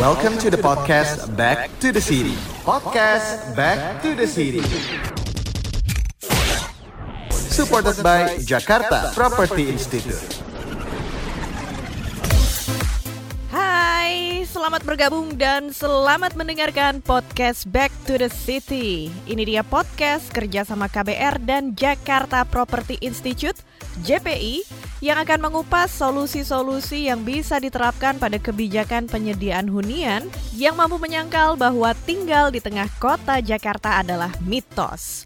Welcome to the podcast Back to the City. Podcast Back to the City. Supported by Jakarta Property Institute. Hai, selamat bergabung dan selamat mendengarkan podcast Back to the City. Ini dia podcast kerjasama KBR dan Jakarta Property Institute JPI yang akan mengupas solusi-solusi yang bisa diterapkan pada kebijakan penyediaan hunian yang mampu menyangkal bahwa tinggal di tengah kota Jakarta adalah mitos.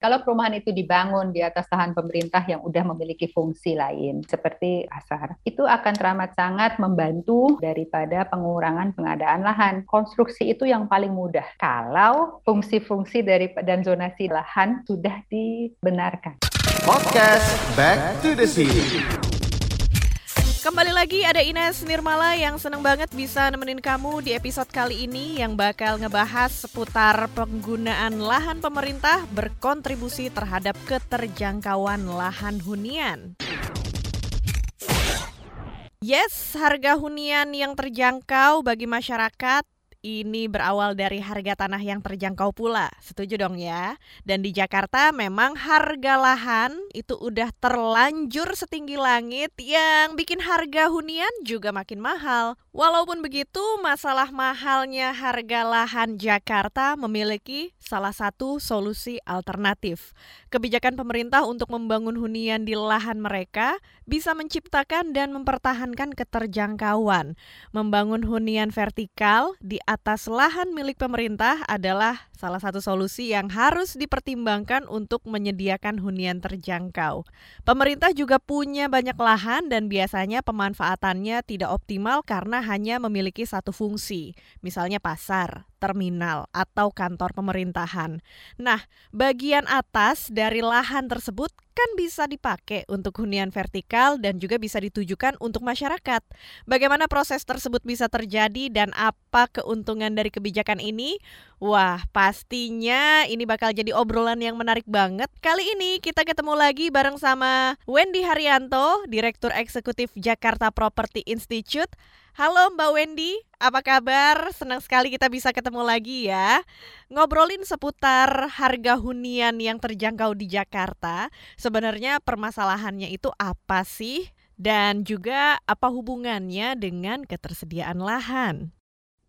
Kalau perumahan itu dibangun di atas lahan pemerintah yang sudah memiliki fungsi lain, seperti asar, itu akan teramat sangat membantu daripada pengurangan pengadaan lahan. Konstruksi itu yang paling mudah kalau fungsi-fungsi dari dan zonasi lahan sudah dibenarkan. Podcast Back to the City. Kembali lagi ada Ines Nirmala yang senang banget bisa nemenin kamu di episode kali ini yang bakal ngebahas seputar penggunaan lahan pemerintah berkontribusi terhadap keterjangkauan lahan hunian. Yes, harga hunian yang terjangkau bagi masyarakat ini berawal dari harga tanah yang terjangkau pula. Setuju dong ya? Dan di Jakarta memang harga lahan itu udah terlanjur setinggi langit yang bikin harga hunian juga makin mahal. Walaupun begitu, masalah mahalnya harga lahan Jakarta memiliki salah satu solusi alternatif. Kebijakan pemerintah untuk membangun hunian di lahan mereka bisa menciptakan dan mempertahankan keterjangkauan. Membangun hunian vertikal di atas lahan milik pemerintah adalah salah satu solusi yang harus dipertimbangkan untuk menyediakan hunian terjangkau. Pemerintah juga punya banyak lahan dan biasanya pemanfaatannya tidak optimal karena hanya memiliki satu fungsi, misalnya pasar, terminal, atau kantor pemerintahan. Nah, bagian atas dari lahan tersebut kan bisa dipakai untuk hunian vertikal dan juga bisa ditujukan untuk masyarakat. Bagaimana proses tersebut bisa terjadi dan apa keuntungan dari kebijakan ini? Wah, pastinya ini bakal jadi obrolan yang menarik banget. Kali ini kita ketemu lagi bareng sama Wendy Haryanto, Direktur Eksekutif Jakarta Property Institute. Halo Mbak Wendy, apa kabar? Senang sekali kita bisa ketemu lagi ya. Ngobrolin seputar harga hunian yang terjangkau di Jakarta. Sebenarnya permasalahannya itu apa sih? Dan juga apa hubungannya dengan ketersediaan lahan?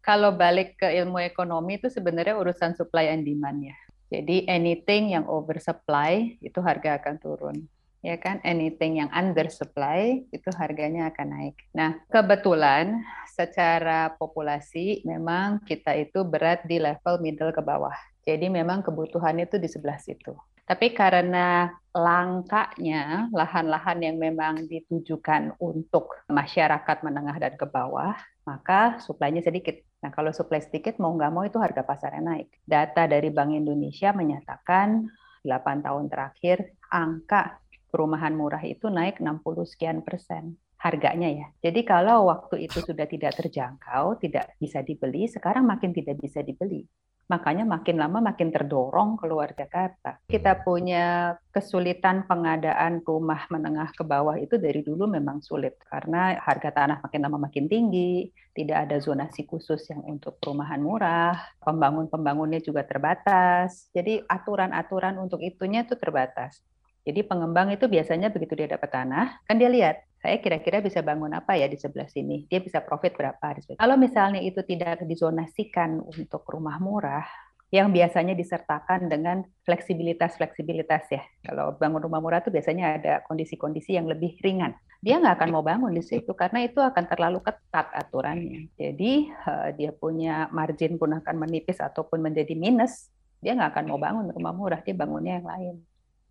Kalau balik ke ilmu ekonomi itu sebenarnya urusan supply and demand ya. Jadi anything yang oversupply itu harga akan turun ya kan anything yang under supply itu harganya akan naik. Nah, kebetulan secara populasi memang kita itu berat di level middle ke bawah. Jadi memang kebutuhan itu di sebelah situ. Tapi karena langkanya lahan-lahan yang memang ditujukan untuk masyarakat menengah dan ke bawah, maka suplainya sedikit. Nah, kalau suplai sedikit, mau nggak mau itu harga pasarnya naik. Data dari Bank Indonesia menyatakan 8 tahun terakhir angka perumahan murah itu naik 60 sekian persen harganya ya. Jadi kalau waktu itu sudah tidak terjangkau, tidak bisa dibeli, sekarang makin tidak bisa dibeli. Makanya makin lama makin terdorong keluar Jakarta. Kita punya kesulitan pengadaan rumah menengah ke bawah itu dari dulu memang sulit karena harga tanah makin lama makin tinggi, tidak ada zonasi khusus yang untuk perumahan murah, pembangun-pembangunnya juga terbatas. Jadi aturan-aturan untuk itunya itu terbatas. Jadi pengembang itu biasanya begitu dia dapat tanah, kan dia lihat, saya kira-kira bisa bangun apa ya di sebelah sini, dia bisa profit berapa. Kalau misalnya itu tidak dizonasikan untuk rumah murah, yang biasanya disertakan dengan fleksibilitas-fleksibilitas ya. Kalau bangun rumah murah itu biasanya ada kondisi-kondisi yang lebih ringan. Dia nggak akan mau bangun di situ karena itu akan terlalu ketat aturannya. Jadi eh, dia punya margin pun akan menipis ataupun menjadi minus. Dia nggak akan mau bangun rumah murah, dia bangunnya yang lain.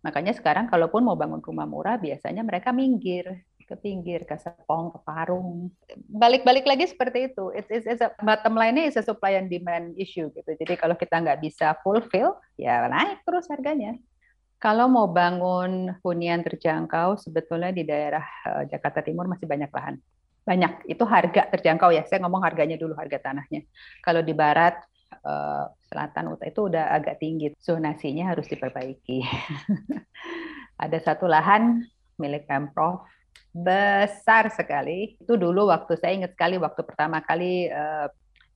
Makanya sekarang kalaupun mau bangun rumah murah, biasanya mereka minggir ke pinggir, ke Serpong, ke Parung. Balik-balik lagi seperti itu. It's, it's, it's a, bottom line-nya is a supply and demand issue gitu. Jadi kalau kita nggak bisa fulfill, ya naik terus harganya. Kalau mau bangun hunian terjangkau, sebetulnya di daerah uh, Jakarta Timur masih banyak lahan. Banyak, itu harga terjangkau ya. Saya ngomong harganya dulu, harga tanahnya. Kalau di barat, uh, selatan utara itu udah agak tinggi. Zonasinya harus diperbaiki. Ada satu lahan milik Pemprov besar sekali. Itu dulu waktu saya ingat sekali waktu pertama kali uh,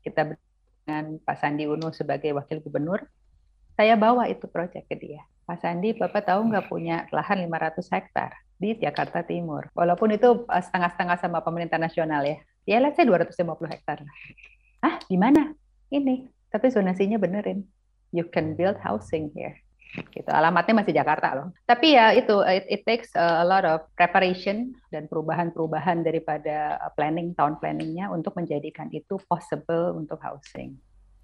kita dengan Pak Sandi Uno sebagai wakil gubernur, saya bawa itu proyek ke dia. Pak Sandi, Bapak tahu nggak punya lahan 500 hektar di Jakarta Timur. Walaupun itu eh, setengah-setengah sama pemerintah nasional ya. Ya, let's say 250 hektar. Ah, di mana? Ini. Tapi zonasinya benerin. You can build housing here gitu alamatnya masih Jakarta loh tapi ya itu it, it takes a lot of preparation dan perubahan-perubahan daripada uh, planning tahun planningnya untuk menjadikan itu possible untuk housing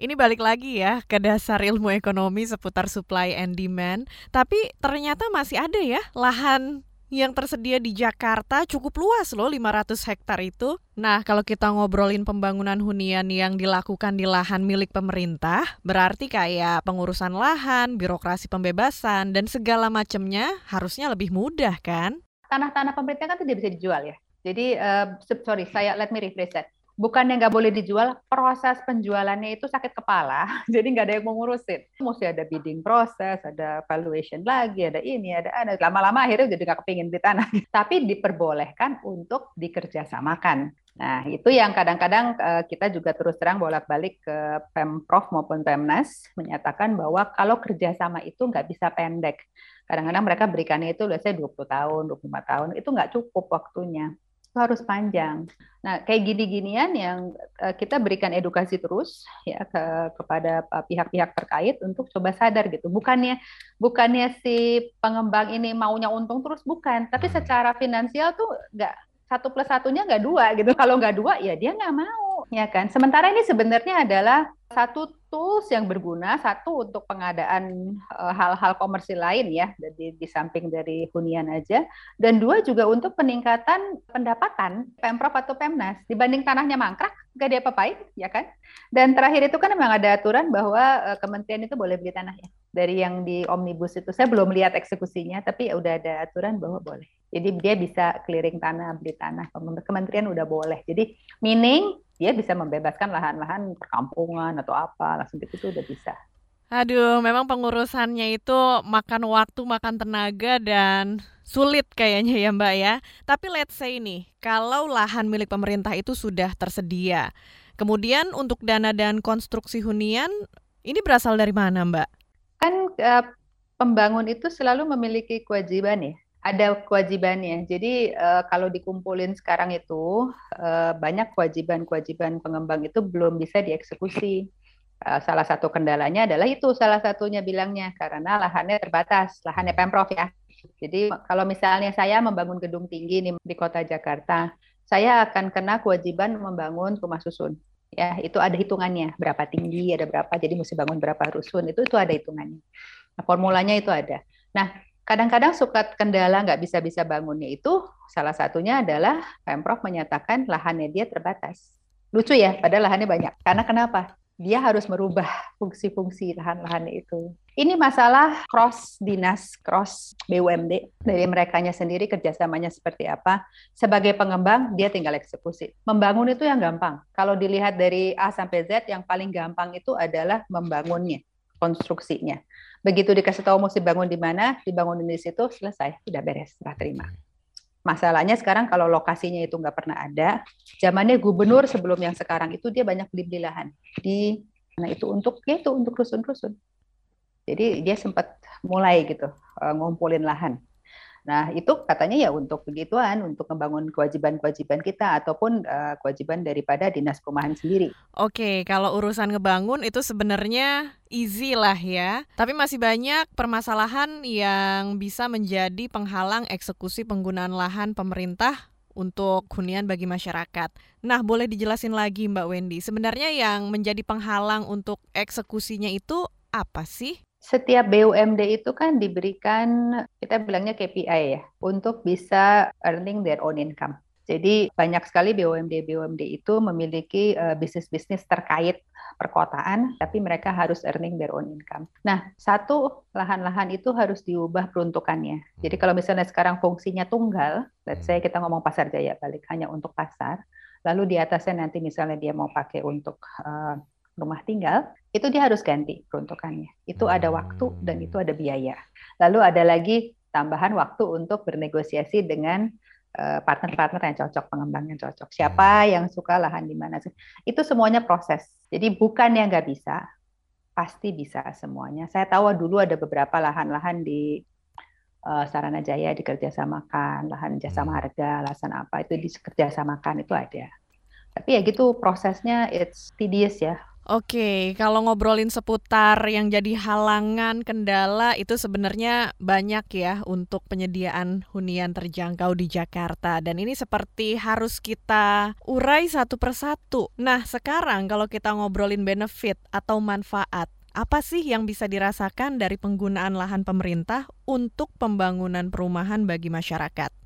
ini balik lagi ya ke dasar ilmu ekonomi seputar supply and demand. Tapi ternyata masih ada ya lahan yang tersedia di Jakarta cukup luas loh 500 hektar itu. Nah, kalau kita ngobrolin pembangunan hunian yang dilakukan di lahan milik pemerintah, berarti kayak pengurusan lahan, birokrasi pembebasan, dan segala macamnya harusnya lebih mudah kan? Tanah-tanah pemerintah kan tidak bisa dijual ya. Jadi, uh, sorry, saya let me rephrase that bukannya nggak boleh dijual, proses penjualannya itu sakit kepala, jadi nggak ada yang mau ngurusin. Mesti ada bidding proses, ada valuation lagi, ada ini, ada ada. Lama-lama akhirnya jadi nggak kepingin di tanah. Tapi diperbolehkan untuk dikerjasamakan. Nah, itu yang kadang-kadang eh, kita juga terus terang bolak-balik ke Pemprov maupun Pemnas menyatakan bahwa kalau kerjasama itu nggak bisa pendek. Kadang-kadang mereka berikannya itu biasanya 20 tahun, 25 tahun, itu nggak cukup waktunya itu harus panjang. Nah, kayak gini-ginian yang uh, kita berikan edukasi terus ya ke kepada eh, pihak-pihak terkait untuk coba sadar gitu. Bukannya bukannya si pengembang ini maunya untung terus bukan, tapi hmm. secara finansial tuh nggak satu plus satunya nggak dua gitu. Kalau nggak dua ya dia nggak mau, ya kan. Sementara ini sebenarnya adalah satu tools yang berguna. Satu untuk pengadaan eh, hal-hal komersil lain ya di, di samping dari hunian aja. Dan dua juga untuk peningkatan pendapatan pemprov atau pemnas. Dibanding tanahnya mangkrak nggak dia apain ya kan? Dan terakhir itu kan memang ada aturan bahwa uh, kementerian itu boleh beli tanah ya dari yang di omnibus itu saya belum lihat eksekusinya tapi ya udah ada aturan bahwa boleh jadi dia bisa clearing tanah beli tanah kementerian udah boleh jadi meaning dia bisa membebaskan lahan-lahan perkampungan atau apa langsung itu udah bisa. Aduh, memang pengurusannya itu makan waktu, makan tenaga dan sulit kayaknya ya Mbak ya. Tapi let's say nih, kalau lahan milik pemerintah itu sudah tersedia, kemudian untuk dana dan konstruksi hunian ini berasal dari mana Mbak? Kan uh, pembangun itu selalu memiliki kewajiban ya ada kewajibannya. Jadi uh, kalau dikumpulin sekarang itu uh, banyak kewajiban-kewajiban pengembang itu belum bisa dieksekusi. Salah satu kendalanya adalah itu salah satunya bilangnya karena lahannya terbatas, lahannya pemprov ya. Jadi kalau misalnya saya membangun gedung tinggi nih di kota Jakarta, saya akan kena kewajiban membangun rumah susun. Ya, itu ada hitungannya, berapa tinggi, ada berapa, jadi mesti bangun berapa rusun, itu itu ada hitungannya. Nah, formulanya itu ada. Nah, Kadang-kadang suka kendala nggak bisa-bisa bangunnya itu salah satunya adalah Pemprov menyatakan lahannya dia terbatas. Lucu ya, padahal lahannya banyak. Karena kenapa? Dia harus merubah fungsi-fungsi lahan-lahannya itu. Ini masalah cross dinas, cross BUMD dari mereka sendiri kerjasamanya seperti apa. Sebagai pengembang, dia tinggal eksekusi. Membangun itu yang gampang. Kalau dilihat dari A sampai Z, yang paling gampang itu adalah membangunnya, konstruksinya. Begitu dikasih tahu mesti bangun di mana, dibangun di situ, selesai, sudah beres, serah terima. Masalahnya sekarang kalau lokasinya itu nggak pernah ada, zamannya gubernur sebelum yang sekarang itu dia banyak beli-beli lahan di mana itu untuk ya itu untuk rusun-rusun. Jadi dia sempat mulai gitu eh, ngumpulin lahan. Nah, itu katanya ya untuk begituan, untuk membangun kewajiban-kewajiban kita ataupun uh, kewajiban daripada dinas perumahan sendiri. Oke, kalau urusan ngebangun itu sebenarnya easy lah ya. Tapi masih banyak permasalahan yang bisa menjadi penghalang eksekusi penggunaan lahan pemerintah untuk hunian bagi masyarakat. Nah, boleh dijelasin lagi Mbak Wendy, sebenarnya yang menjadi penghalang untuk eksekusinya itu apa sih? Setiap BUMD itu kan diberikan kita bilangnya KPI ya untuk bisa earning their own income. Jadi banyak sekali BUMD BUMD itu memiliki uh, bisnis-bisnis terkait perkotaan, tapi mereka harus earning their own income. Nah, satu lahan-lahan itu harus diubah peruntukannya. Jadi kalau misalnya sekarang fungsinya tunggal, let's say kita ngomong pasar jaya balik hanya untuk pasar, lalu di atasnya nanti misalnya dia mau pakai untuk uh, rumah tinggal, itu dia harus ganti peruntukannya. Itu ada waktu dan itu ada biaya. Lalu ada lagi tambahan waktu untuk bernegosiasi dengan eh, partner-partner yang cocok, pengembang yang cocok. Siapa yang suka lahan di mana? Itu semuanya proses. Jadi bukan yang nggak bisa, pasti bisa semuanya. Saya tahu dulu ada beberapa lahan-lahan di uh, Sarana Jaya dikerjasamakan, lahan jasa hmm. marga, lahan apa itu dikerjasamakan itu ada. Tapi ya gitu prosesnya it's tedious ya. Oke, kalau ngobrolin seputar yang jadi halangan, kendala itu sebenarnya banyak ya untuk penyediaan hunian terjangkau di Jakarta dan ini seperti harus kita urai satu persatu. Nah, sekarang kalau kita ngobrolin benefit atau manfaat, apa sih yang bisa dirasakan dari penggunaan lahan pemerintah untuk pembangunan perumahan bagi masyarakat?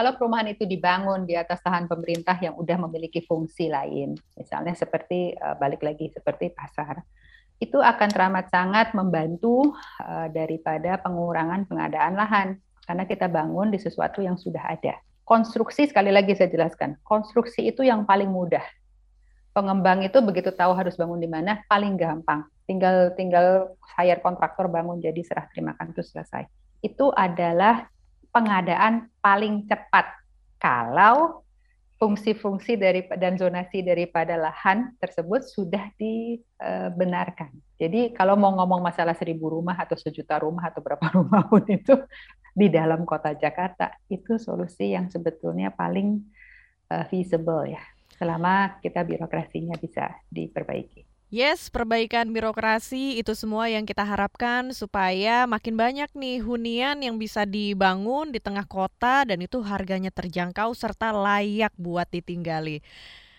Kalau perumahan itu dibangun di atas lahan pemerintah yang sudah memiliki fungsi lain, misalnya seperti eh, balik lagi seperti pasar, itu akan teramat sangat membantu eh, daripada pengurangan pengadaan lahan karena kita bangun di sesuatu yang sudah ada. Konstruksi sekali lagi saya jelaskan, konstruksi itu yang paling mudah. Pengembang itu begitu tahu harus bangun di mana paling gampang. Tinggal tinggal hire kontraktor bangun jadi serah terimakan itu selesai. Itu adalah pengadaan paling cepat kalau fungsi-fungsi dari dan zonasi daripada lahan tersebut sudah dibenarkan. Jadi kalau mau ngomong masalah seribu rumah atau sejuta rumah atau berapa rumah pun itu di dalam kota Jakarta itu solusi yang sebetulnya paling uh, feasible ya selama kita birokrasinya bisa diperbaiki. Yes, perbaikan birokrasi itu semua yang kita harapkan supaya makin banyak nih hunian yang bisa dibangun di tengah kota dan itu harganya terjangkau serta layak buat ditinggali.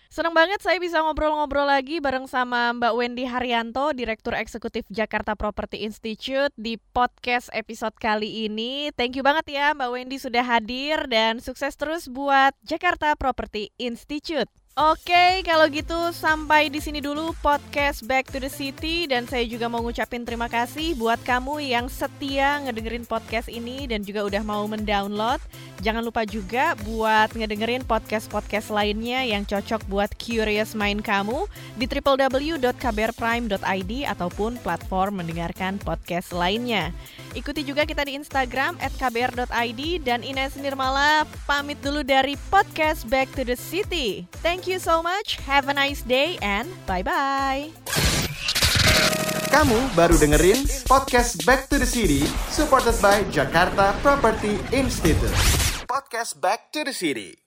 Senang banget saya bisa ngobrol-ngobrol lagi bareng sama Mbak Wendy Haryanto, Direktur Eksekutif Jakarta Property Institute di podcast episode kali ini. Thank you banget ya Mbak Wendy sudah hadir dan sukses terus buat Jakarta Property Institute. Oke, kalau gitu sampai di sini dulu podcast Back to the City dan saya juga mau ngucapin terima kasih buat kamu yang setia ngedengerin podcast ini dan juga udah mau mendownload. Jangan lupa juga buat ngedengerin podcast-podcast lainnya yang cocok buat curious mind kamu di www.kbrprime.id ataupun platform mendengarkan podcast lainnya. Ikuti juga kita di Instagram @kbr.id dan Ines Nirmala pamit dulu dari podcast Back to the City. Thank Thank you so much. Have a nice day and bye-bye. Kamu baru dengerin podcast Back to the City supported by Jakarta Property Institute. Podcast Back to the City.